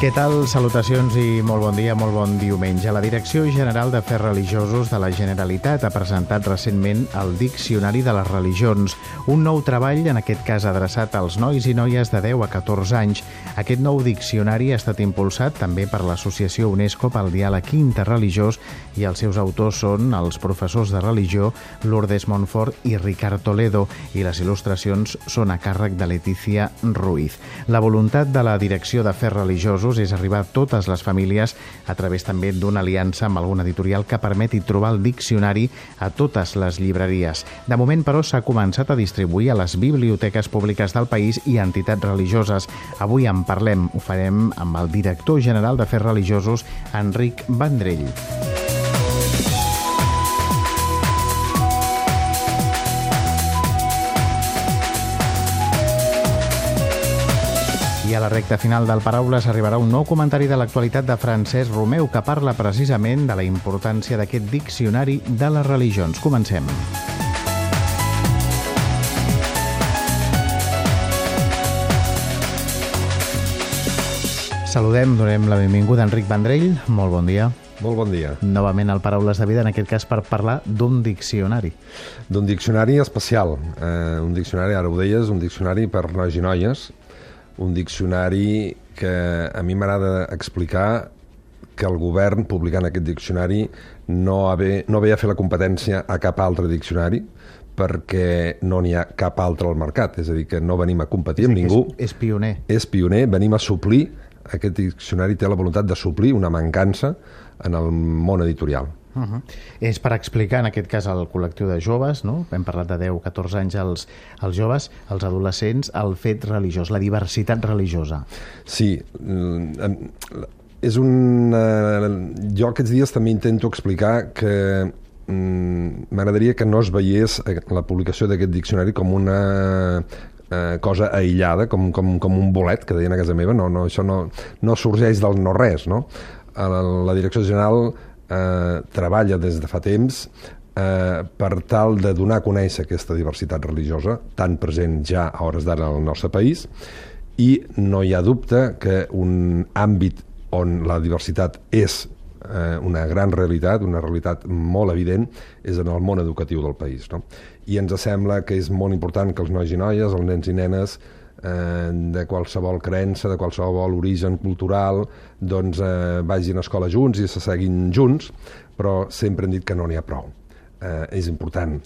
Què tal? Salutacions i molt bon dia, molt bon diumenge. La Direcció General d'Afers Religiosos de la Generalitat ha presentat recentment el Diccionari de les Religions, un nou treball, en aquest cas adreçat als nois i noies de 10 a 14 anys. Aquest nou diccionari ha estat impulsat també per l'Associació UNESCO pel diàleg interreligiós i els seus autors són els professors de religió Lourdes Montfort i Ricard Toledo i les il·lustracions són a càrrec de Letícia Ruiz. La voluntat de la Direcció d'Afers Religiosos casos és arribar a totes les famílies a través també d'una aliança amb algun editorial que permeti trobar el diccionari a totes les llibreries. De moment, però, s'ha començat a distribuir a les biblioteques públiques del país i entitats religioses. Avui en parlem, ho farem amb el director general d'Afers Religiosos, Enric Vendrell. I a la recta final del Paraules arribarà un nou comentari de l'actualitat de Francesc Romeu que parla precisament de la importància d'aquest diccionari de les religions. Comencem. Saludem, donem la benvinguda a Enric Vendrell. Molt bon dia. Molt bon dia. Novament al Paraules de Vida, en aquest cas per parlar d'un diccionari. D'un diccionari especial. Eh, un diccionari, ara ho deies, un diccionari per nois i noies, un diccionari que a mi m'agrada explicar que el govern, publicant aquest diccionari, no, ve, no ve a fer la competència a cap altre diccionari, perquè no n'hi ha cap altre al mercat. És a dir, que no venim a competir amb ningú. És, és pioner. És pioner, venim a suplir, aquest diccionari té la voluntat de suplir una mancança en el món editorial. Uh -huh. És per explicar, en aquest cas, al col·lectiu de joves, no? hem parlat de 10-14 anys als, als joves, als adolescents, el fet religiós, la diversitat religiosa. Sí, mm, és un... Jo aquests dies també intento explicar que mm, m'agradaria que no es veiés la publicació d'aquest diccionari com una eh, cosa aïllada, com, com, com un bolet, que deien a casa meva, no, no, això no, no sorgeix del no-res, no? La, la Direcció General eh, treballa des de fa temps eh, per tal de donar a conèixer aquesta diversitat religiosa, tan present ja a hores d'ara al nostre país, i no hi ha dubte que un àmbit on la diversitat és eh, una gran realitat, una realitat molt evident, és en el món educatiu del país. No? I ens sembla que és molt important que els nois i noies, els nens i nenes, eh, de qualsevol creença, de qualsevol origen cultural, doncs eh, vagin a escola junts i se seguin junts, però sempre hem dit que no n'hi ha prou. Eh, és important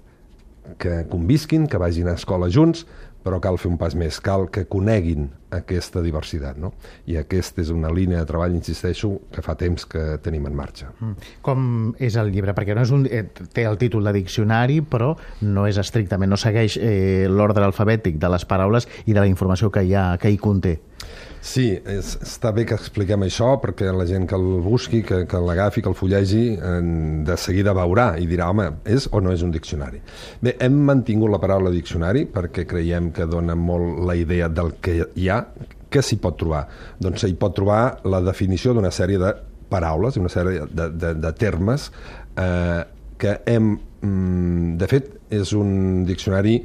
que convisquin, que vagin a escola junts, però cal fer un pas més, cal que coneguin aquesta diversitat, no? I aquesta és una línia de treball, insisteixo, que fa temps que tenim en marxa. Mm. Com és el llibre? Perquè no és un, eh, té el títol de diccionari, però no és estrictament, no segueix eh, l'ordre alfabètic de les paraules i de la informació que hi, ha, que hi conté. Sí, és, està bé que expliquem això perquè la gent que el busqui, que, que l'agafi, que el fullegi, de seguida veurà i dirà, home, és o no és un diccionari. Bé, hem mantingut la paraula diccionari perquè creiem que dona molt la idea del que hi ha. Què s'hi pot trobar? Doncs s'hi pot trobar la definició d'una sèrie de paraules, una sèrie de, de, de termes eh, que hem... Mm, de fet, és un diccionari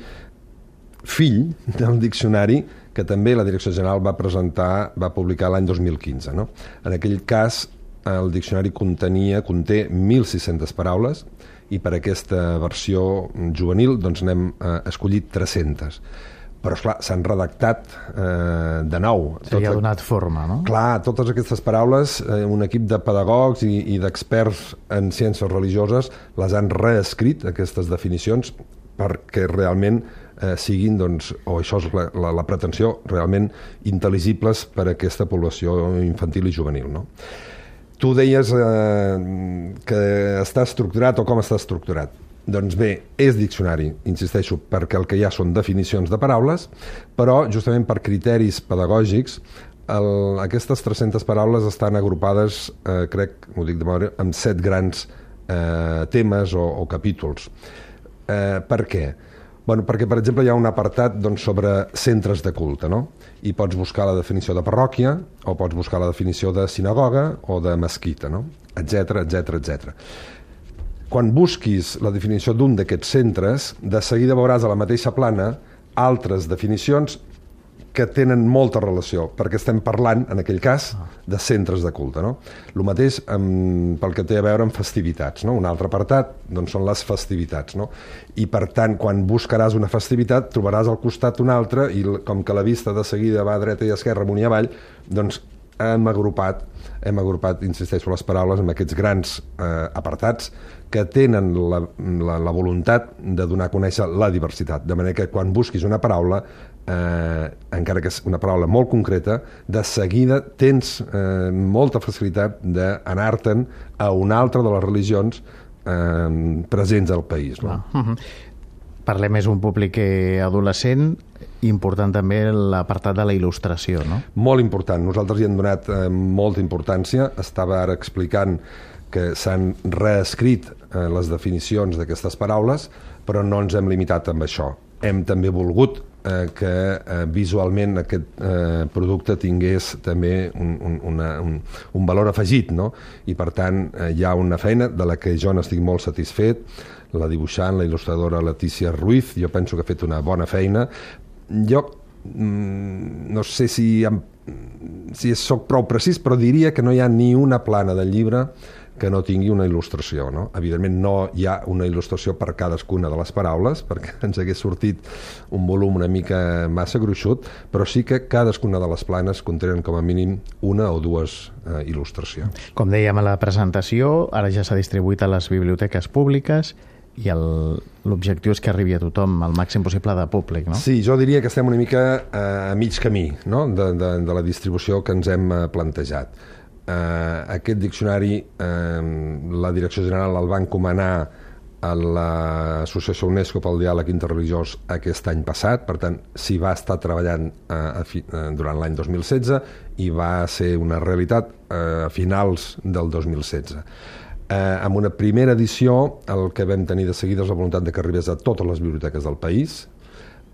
fill del diccionari que també la Direcció General va presentar, va publicar l'any 2015. No? En aquell cas, el diccionari contenia, conté 1.600 paraules i per aquesta versió juvenil doncs n'hem eh, escollit 300 però esclar, s'han redactat eh, de nou. Se ha donat forma, no? Clar, totes aquestes paraules, eh, un equip de pedagogs i, i d'experts en ciències religioses les han reescrit, aquestes definicions, perquè realment eh, siguin, doncs, o això és la, la, la pretensió, realment intel·ligibles per a aquesta població infantil i juvenil. No? Tu deies eh, que està estructurat o com està estructurat. Doncs bé, és diccionari, insisteixo, perquè el que hi ha són definicions de paraules, però justament per criteris pedagògics el, aquestes 300 paraules estan agrupades, eh, crec, ho dic de memòria, en set grans eh, temes o, o capítols. Eh, per què? Bueno, perquè, per exemple, hi ha un apartat doncs, sobre centres de culte, no? I pots buscar la definició de parròquia, o pots buscar la definició de sinagoga o de mesquita, no? etc etc etc. Quan busquis la definició d'un d'aquests centres, de seguida veuràs a la mateixa plana altres definicions que tenen molta relació, perquè estem parlant, en aquell cas, de centres de culte. No? El mateix amb, pel que té a veure amb festivitats. No? Un altre apartat doncs, són les festivitats. No? I, per tant, quan buscaràs una festivitat, trobaràs al costat una altra i, com que la vista de seguida va a dreta i a esquerra, amunt i avall, doncs hem agrupat, hem agrupat, insisteixo, les paraules amb aquests grans eh, apartats que tenen la, la, la voluntat de donar a conèixer la diversitat. De manera que quan busquis una paraula eh, encara que és una paraula molt concreta, de seguida tens eh, molta facilitat d'anar-te'n a una altra de les religions eh, presents al país. No? Uh -huh. Parlem més un públic adolescent, important també l'apartat de la il·lustració, no? Molt important. Nosaltres hi hem donat eh, molta importància. Estava ara explicant que s'han reescrit eh, les definicions d'aquestes paraules, però no ens hem limitat amb això. Hem també volgut eh, que eh, visualment aquest eh, producte tingués també un, un, una, un, un valor afegit, no? I per tant eh, hi ha una feina de la que jo n'estic molt satisfet, la dibuixant, la il·lustradora Letícia Ruiz, jo penso que ha fet una bona feina. Jo mm, no sé si, si sóc prou precís, però diria que no hi ha ni una plana del llibre que no tingui una il·lustració. No? Evidentment no hi ha una il·lustració per cadascuna de les paraules, perquè ens hagués sortit un volum una mica massa gruixut, però sí que cadascuna de les planes contenen com a mínim una o dues eh, il·lustracions. Com dèiem a la presentació, ara ja s'ha distribuït a les biblioteques públiques i l'objectiu és que arribi a tothom el màxim possible de públic, no? Sí, jo diria que estem una mica eh, a mig camí no? de, de, de la distribució que ens hem eh, plantejat eh, aquest diccionari eh, la Direcció General el va encomanar a l'Associació UNESCO pel Diàleg Interreligiós aquest any passat, per tant, s'hi va estar treballant eh, a fi, eh, durant l'any 2016 i va ser una realitat eh, a finals del 2016. Eh, amb una primera edició, el que vam tenir de seguida és la voluntat de que arribés a totes les biblioteques del país,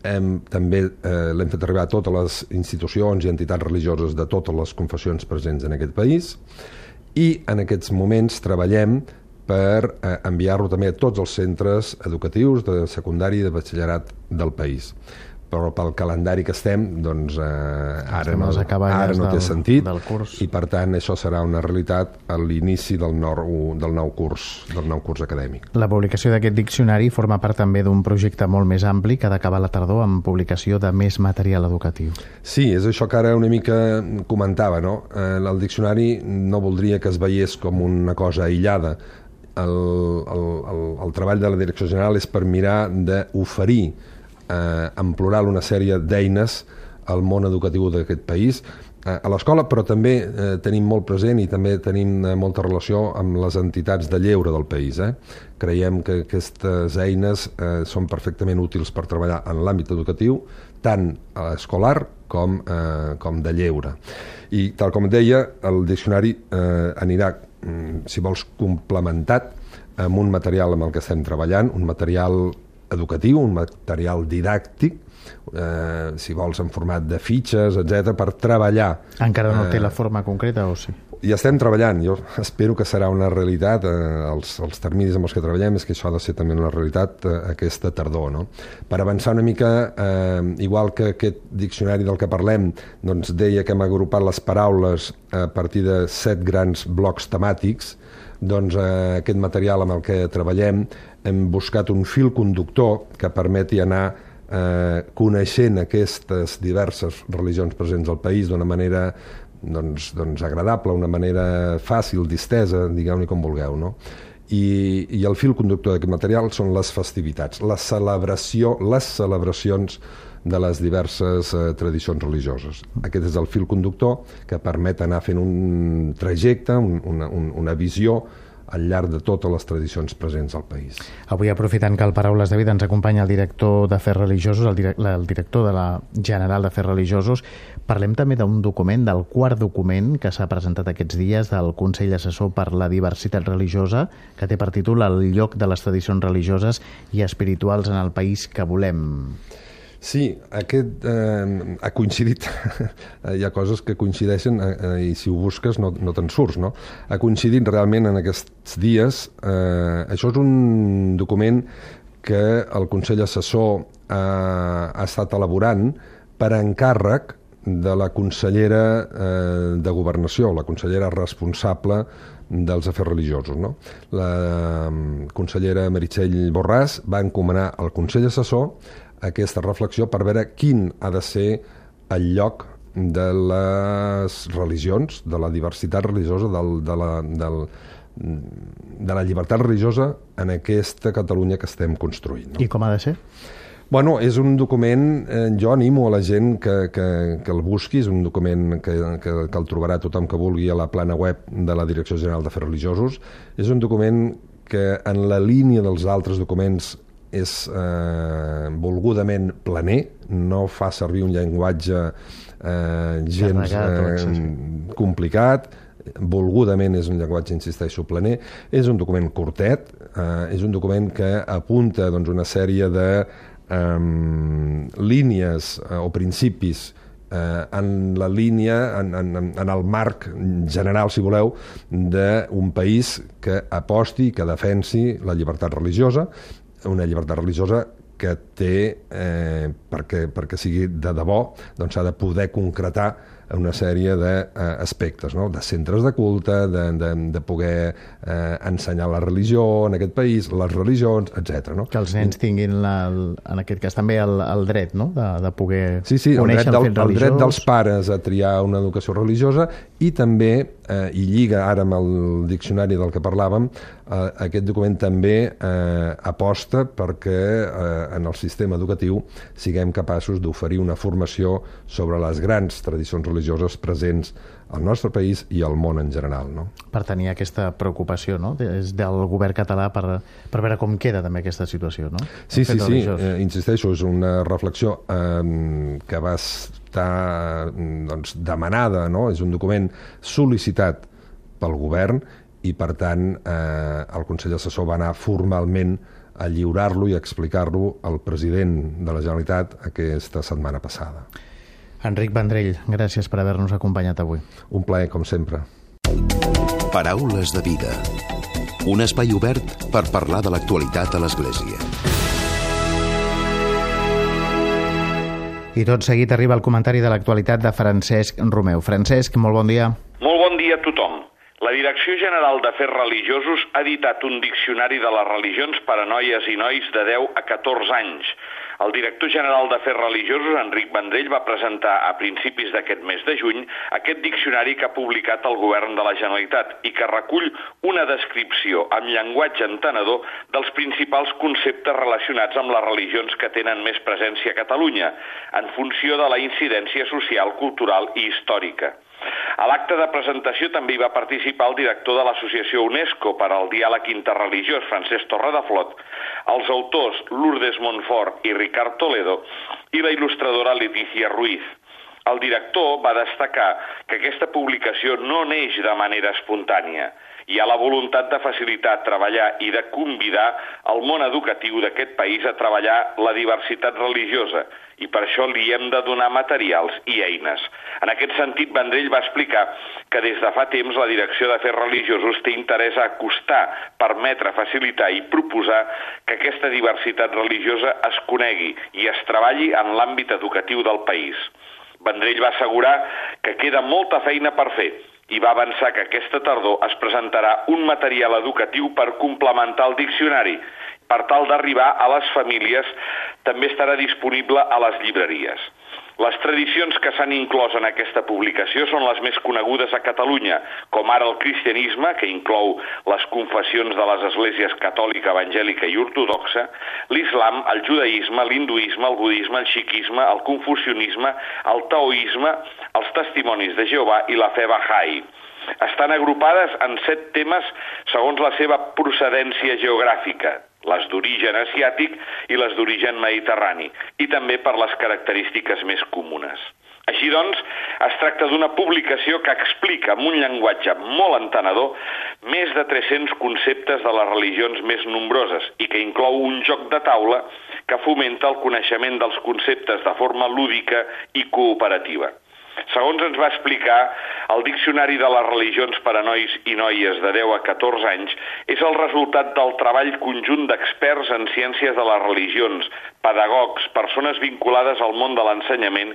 hem, també eh, l'hem fet arribar a totes les institucions i entitats religioses de totes les confessions presents en aquest país. I en aquests moments treballem per eh, enviar-lo també a tots els centres educatius de secundari i de batxillerat del país però pel calendari que estem, doncs eh, ara, no, ara no té del, sentit del curs. i per tant això serà una realitat a l'inici del, del nou curs del nou curs acadèmic. La publicació d'aquest diccionari forma part també d'un projecte molt més ampli que ha d'acabar la tardor amb publicació de més material educatiu. Sí, és això que ara una mica comentava, no? Eh, el diccionari no voldria que es veiés com una cosa aïllada. El, el, el, el treball de la Direcció General és per mirar d'oferir eh, en plural una sèrie d'eines al món educatiu d'aquest país, eh, a l'escola, però també eh, tenim molt present i també tenim eh, molta relació amb les entitats de lleure del país. Eh? Creiem que aquestes eines eh, són perfectament útils per treballar en l'àmbit educatiu, tant escolar com, eh, com de lleure. I, tal com deia, el diccionari eh, anirà, mm, si vols, complementat amb un material amb el que estem treballant, un material educatiu, un material didàctic, eh, si vols en format de fitxes, etc per treballar. Encara no eh, té la forma concreta o sí? I estem treballant, jo espero que serà una realitat, eh, els, els terminis amb els que treballem és que això ha de ser també una realitat eh, aquesta tardor. No? Per avançar una mica, eh, igual que aquest diccionari del que parlem, doncs deia que hem agrupat les paraules a partir de set grans blocs temàtics, doncs eh, aquest material amb el que treballem hem buscat un fil conductor que permeti anar eh, coneixent aquestes diverses religions presents al país d'una manera doncs, doncs agradable, una manera fàcil, distesa, digueu-ne com vulgueu, no? I, i el fil conductor d'aquest material són les festivitats, la celebració, les celebracions de les diverses eh, tradicions religioses. Aquest és el fil conductor que permet anar fent un trajecte, un, una, un, una visió al llarg de totes les tradicions presents al país. Avui, aprofitant que el Paraules de Vida ens acompanya el director d'Afers Religiosos, el, direc el director de la General d'Afers Religiosos, parlem també d'un document, del quart document que s'ha presentat aquests dies del Consell Assessor per la Diversitat Religiosa, que té per títol El lloc de les tradicions religioses i espirituals en el país que volem. Sí, aquest eh, ha coincidit, hi ha coses que coincideixen eh, i si ho busques no, no te'n surts, no? Ha coincidit realment en aquests dies. Eh, això és un document que el Consell Assessor ha, ha estat elaborant per encàrrec de la consellera eh, de Governació, la consellera responsable dels afers religiosos. No? La eh, consellera Meritxell Borràs va encomanar al Consell Assessor aquesta reflexió per veure quin ha de ser el lloc de les religions, de la diversitat religiosa, del, de, la, del, de la llibertat religiosa en aquesta Catalunya que estem construint. No? I com ha de ser? Bueno, és un document, eh, jo animo a la gent que, que, que el busqui, és un document que, que, que el trobarà tothom que vulgui a la plana web de la Direcció General d'Afers Religiosos. És un document que en la línia dels altres documents és eh, volgudament planer, no fa servir un llenguatge eh, gens eh, complicat, volgudament és un llenguatge, insisteixo, planer, és un document curtet, eh, és un document que apunta doncs, una sèrie de eh, línies eh, o principis eh, en la línia, en, en, en el marc general, si voleu, d'un país que aposti, que defensi la llibertat religiosa una llibertat religiosa que té, eh, perquè, perquè sigui de debò, doncs s'ha de poder concretar una sèrie d'aspectes, no? de centres de culte, de, de, de poder eh, ensenyar la religió en aquest país, les religions, etc. No? Que els nens tinguin, la, en aquest cas, també el, el dret no? de, de poder sí, sí, el dret, del, el dret dels pares a triar una educació religiosa i també, eh, i lliga ara amb el diccionari del que parlàvem, eh, aquest document també eh, aposta perquè eh, en el sistema educatiu siguem capaços d'oferir una formació sobre les grans tradicions religioses presents al nostre país i al món en general. No? Per tenir aquesta preocupació no? Des del govern català per, per veure com queda també aquesta situació. No? Sí, sí, sí, eh, insisteixo, és una reflexió eh, que va estar doncs, demanada, no? és un document sol·licitat pel govern i, per tant, eh, el Consell Assessor va anar formalment a lliurar-lo i explicar-lo al president de la Generalitat aquesta setmana passada. Enric Vendrell, gràcies per haver-nos acompanyat avui. Un plaer, com sempre. Paraules de vida. Un espai obert per parlar de l'actualitat a l'Església. I tot seguit arriba el comentari de l'actualitat de Francesc Romeu. Francesc, molt bon dia. Molt bon dia a tothom. La Direcció General d'Afers Religiosos ha editat un diccionari de les religions per a noies i nois de 10 a 14 anys. El director general d'Afers Religiosos, Enric Vendrell, va presentar a principis d'aquest mes de juny aquest diccionari que ha publicat el govern de la Generalitat i que recull una descripció amb llenguatge entenedor dels principals conceptes relacionats amb les religions que tenen més presència a Catalunya, en funció de la incidència social, cultural i històrica. A l'acte de presentació també hi va participar el director de l'Associació UNESCO per al Diàleg Interreligiós, Francesc Torredeflot, els autors Lourdes Montfort i Ricard Toledo i la il·lustradora Letícia Ruiz. El director va destacar que aquesta publicació no neix de manera espontània. Hi ha la voluntat de facilitar, treballar i de convidar el món educatiu d'aquest país a treballar la diversitat religiosa i per això li hem de donar materials i eines. En aquest sentit, Vendrell va explicar que des de fa temps la Direcció d'Afers Religiosos té interès a acostar, permetre, facilitar i proposar que aquesta diversitat religiosa es conegui i es treballi en l'àmbit educatiu del país. Vendrell va assegurar que queda molta feina per fer i va avançar que aquesta tardor es presentarà un material educatiu per complementar el diccionari. Per tal d'arribar a les famílies, també estarà disponible a les llibreries. Les tradicions que s'han inclòs en aquesta publicació són les més conegudes a Catalunya, com ara el cristianisme, que inclou les confessions de les esglésies catòlica, evangèlica i ortodoxa, l'islam, el judaïsme, l'hinduisme, el budisme, el xiquisme, el confucionisme, el taoisme, els testimonis de Jehovà i la fe Bahá'í. Estan agrupades en set temes segons la seva procedència geogràfica, les d'origen asiàtic i les d'origen mediterrani, i també per les característiques més comunes. Així doncs, es tracta d'una publicació que explica amb un llenguatge molt entenedor més de 300 conceptes de les religions més nombroses i que inclou un joc de taula que fomenta el coneixement dels conceptes de forma lúdica i cooperativa. Segons ens va explicar, el Diccionari de les religions per a nois i noies de 10 a 14 anys és el resultat del treball conjunt d'experts en ciències de les religions, pedagogs, persones vinculades al món de l'ensenyament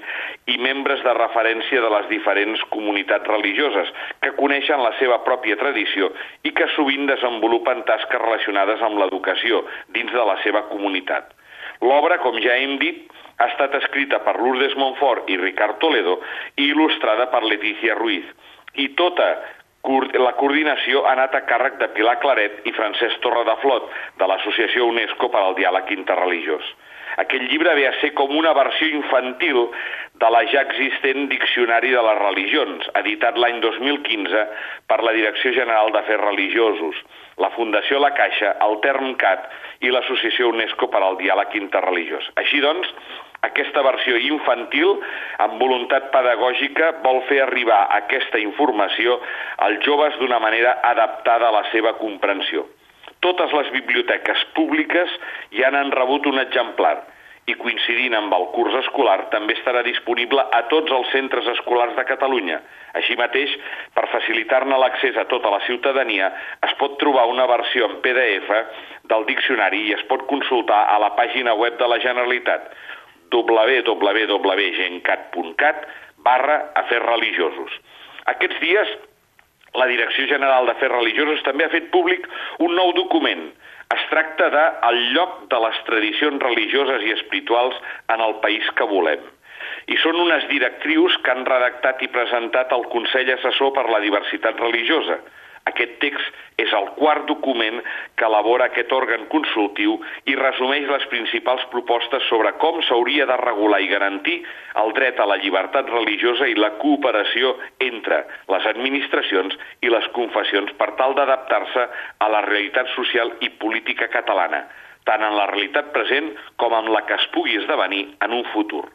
i membres de referència de les diferents comunitats religioses que coneixen la seva pròpia tradició i que sovint desenvolupen tasques relacionades amb l'educació dins de la seva comunitat. L'obra, com ja hem dit, ha estat escrita per Lourdes Montfort i Ricard Toledo i il·lustrada per Letícia Ruiz. I tota la coordinació ha anat a càrrec de Pilar Claret i Francesc Torredeflot, de l'Associació UNESCO per al Diàleg Interreligiós. Aquest llibre ve a ser com una versió infantil de la ja existent Diccionari de les Religions, editat l'any 2015 per la Direcció General d'Afers Religiosos, la Fundació La Caixa, el TermCat i l'Associació UNESCO per al Diàleg Interreligiós. Així doncs, aquesta versió infantil, amb voluntat pedagògica, vol fer arribar aquesta informació als joves d'una manera adaptada a la seva comprensió. Totes les biblioteques públiques ja n'han rebut un exemplar i coincidint amb el curs escolar també estarà disponible a tots els centres escolars de Catalunya. Així mateix, per facilitar-ne l'accés a tota la ciutadania, es pot trobar una versió en PDF del diccionari i es pot consultar a la pàgina web de la Generalitat www.gencat.cat barra afers religiosos. Aquests dies, la Direcció General d'Afers Religiosos també ha fet públic un nou document. Es tracta de el lloc de les tradicions religioses i espirituals en el país que volem i són unes directrius que han redactat i presentat el Consell Assessor per la Diversitat Religiosa. Aquest text és el quart document que elabora aquest òrgan consultiu i resumeix les principals propostes sobre com s'hauria de regular i garantir el dret a la llibertat religiosa i la cooperació entre les administracions i les confessions per tal d'adaptar-se a la realitat social i política catalana, tant en la realitat present com en la que es pugui esdevenir en un futur.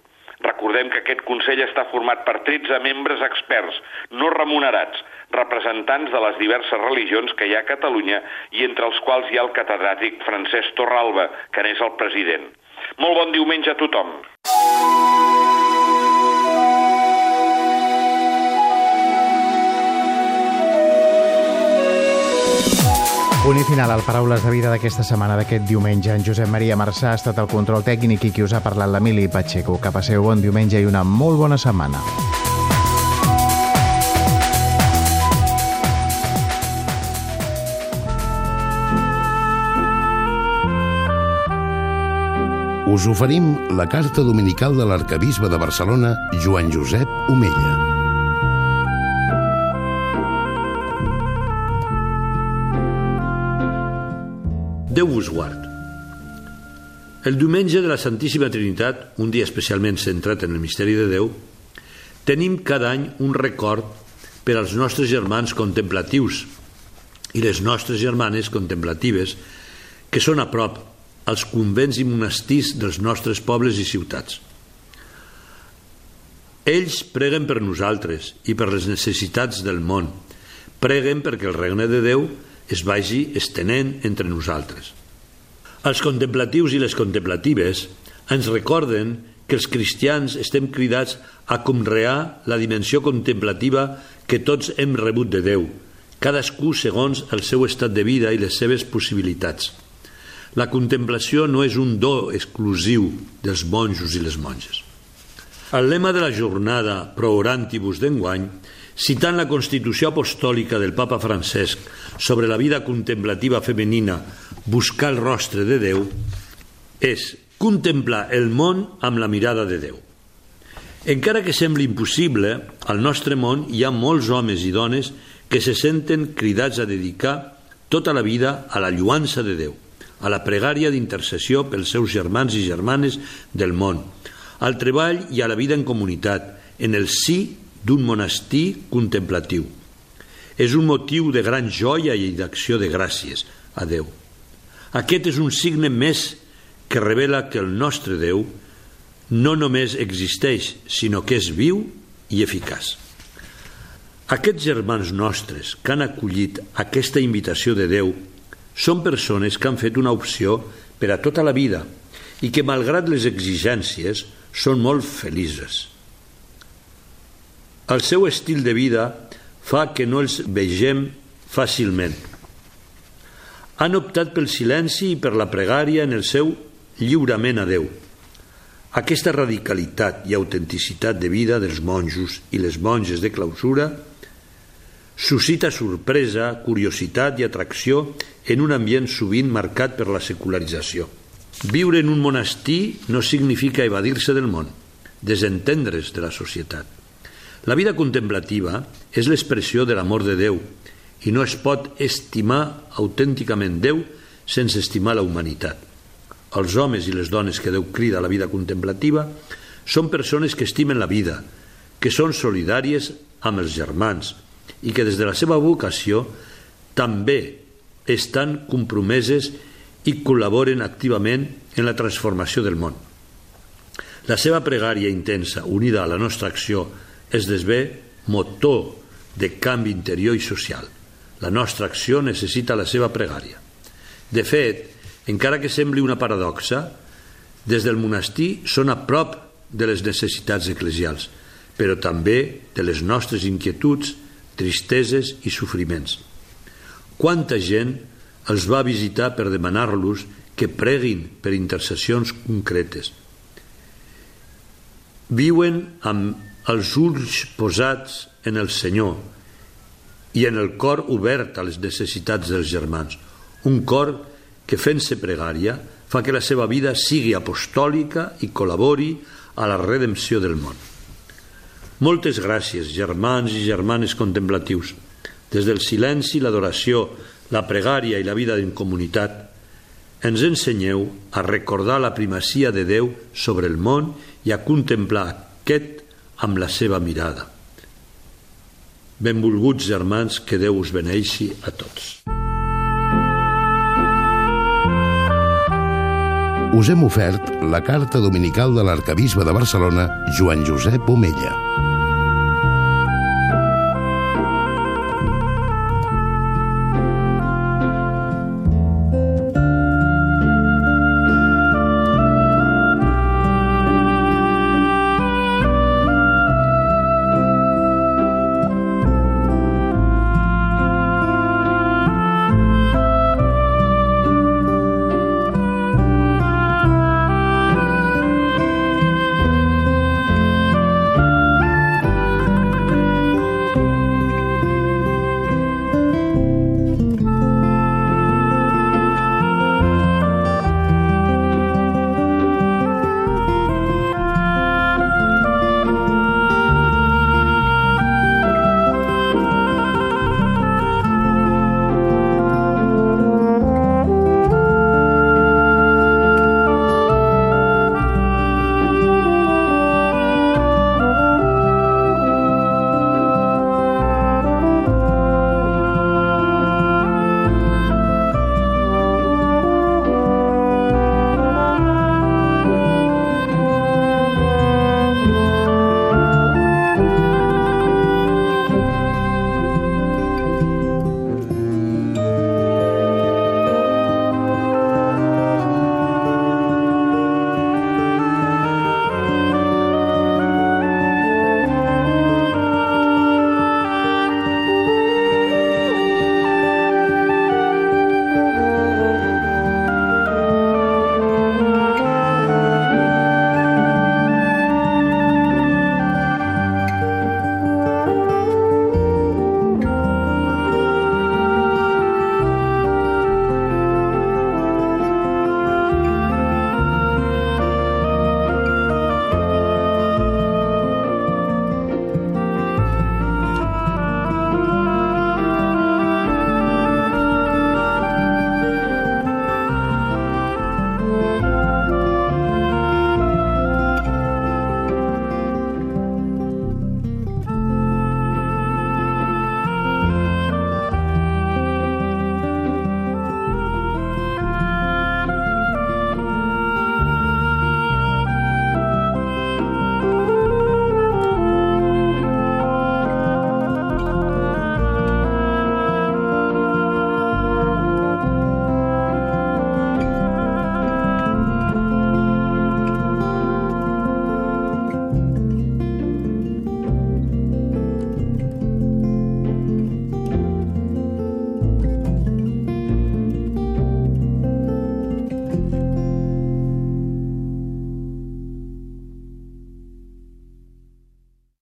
Recordem que aquest Consell està format per 13 membres experts, no remunerats, representants de les diverses religions que hi ha a Catalunya i entre els quals hi ha el catedràtic Francesc Torralba, que n'és el president. Molt bon diumenge a tothom. Punt i final al Paraules de Vida d'aquesta setmana d'aquest diumenge. En Josep Maria Marçà ha estat el control tècnic i qui us ha parlat l'Emili Pacheco. Que passeu bon diumenge i una molt bona setmana. Us oferim la carta dominical de l'arcabisbe de Barcelona, Joan Josep Omella. Déu vos guard. El diumenge de la Santíssima Trinitat, un dia especialment centrat en el misteri de Déu, tenim cada any un record per als nostres germans contemplatius i les nostres germanes contemplatives que són a prop als convents i monestirs dels nostres pobles i ciutats. Ells preguen per nosaltres i per les necessitats del món. Preguen perquè el regne de Déu es vagi estenent entre nosaltres. Els contemplatius i les contemplatives ens recorden que els cristians estem cridats a conrear la dimensió contemplativa que tots hem rebut de Déu, cadascú segons el seu estat de vida i les seves possibilitats. La contemplació no és un do exclusiu dels monjos i les monges. El lema de la jornada Pro Orantibus d'enguany citant la Constitució Apostòlica del papa Francesc sobre la vida contemplativa femenina buscar el rostre de Déu, és contemplar el món amb la mirada de Déu. Encara que sembli impossible, al nostre món hi ha molts homes i dones que se senten cridats a dedicar tota la vida a la lluança de Déu, a la pregària d'intercessió pels seus germans i germanes del món, al treball i a la vida en comunitat, en el sí d'un monestir contemplatiu. És un motiu de gran joia i d'acció de gràcies a Déu. Aquest és un signe més que revela que el nostre Déu no només existeix, sinó que és viu i eficaç. Aquests germans nostres que han acollit aquesta invitació de Déu són persones que han fet una opció per a tota la vida i que, malgrat les exigències, són molt felices. El seu estil de vida fa que no els vegem fàcilment. Han optat pel silenci i per la pregària en el seu lliurament a Déu – aquesta radicalitat i autenticitat de vida dels monjos i les monges de clausura suscita sorpresa, curiositat i atracció en un ambient sovint marcat per la secularització. Viure en un monestir no significa evadir-se del món, desentendre's de la societat. La vida contemplativa és l'expressió de l'amor de Déu i no es pot estimar autènticament Déu sense estimar la humanitat els homes i les dones que Déu crida a la vida contemplativa són persones que estimen la vida, que són solidàries amb els germans i que des de la seva vocació també estan compromeses i col·laboren activament en la transformació del món. La seva pregària intensa, unida a la nostra acció, es desvé motor de canvi interior i social. La nostra acció necessita la seva pregària. De fet, encara que sembli una paradoxa, des del monestir són a prop de les necessitats eclesials, però també de les nostres inquietuds, tristeses i sofriments. Quanta gent els va visitar per demanar-los que preguin per intercessions concretes. Viuen amb els ulls posats en el Senyor i en el cor obert a les necessitats dels germans, un cor que fent-se pregària fa que la seva vida sigui apostòlica i col·labori a la redempció del món. Moltes gràcies, germans i germanes contemplatius. Des del silenci, l'adoració, la pregària i la vida en comunitat, ens ensenyeu a recordar la primacia de Déu sobre el món i a contemplar aquest amb la seva mirada. Benvolguts germans, que Déu us beneixi a tots. us hem ofert la carta dominical de l'arcabisbe de Barcelona, Joan Josep Omella.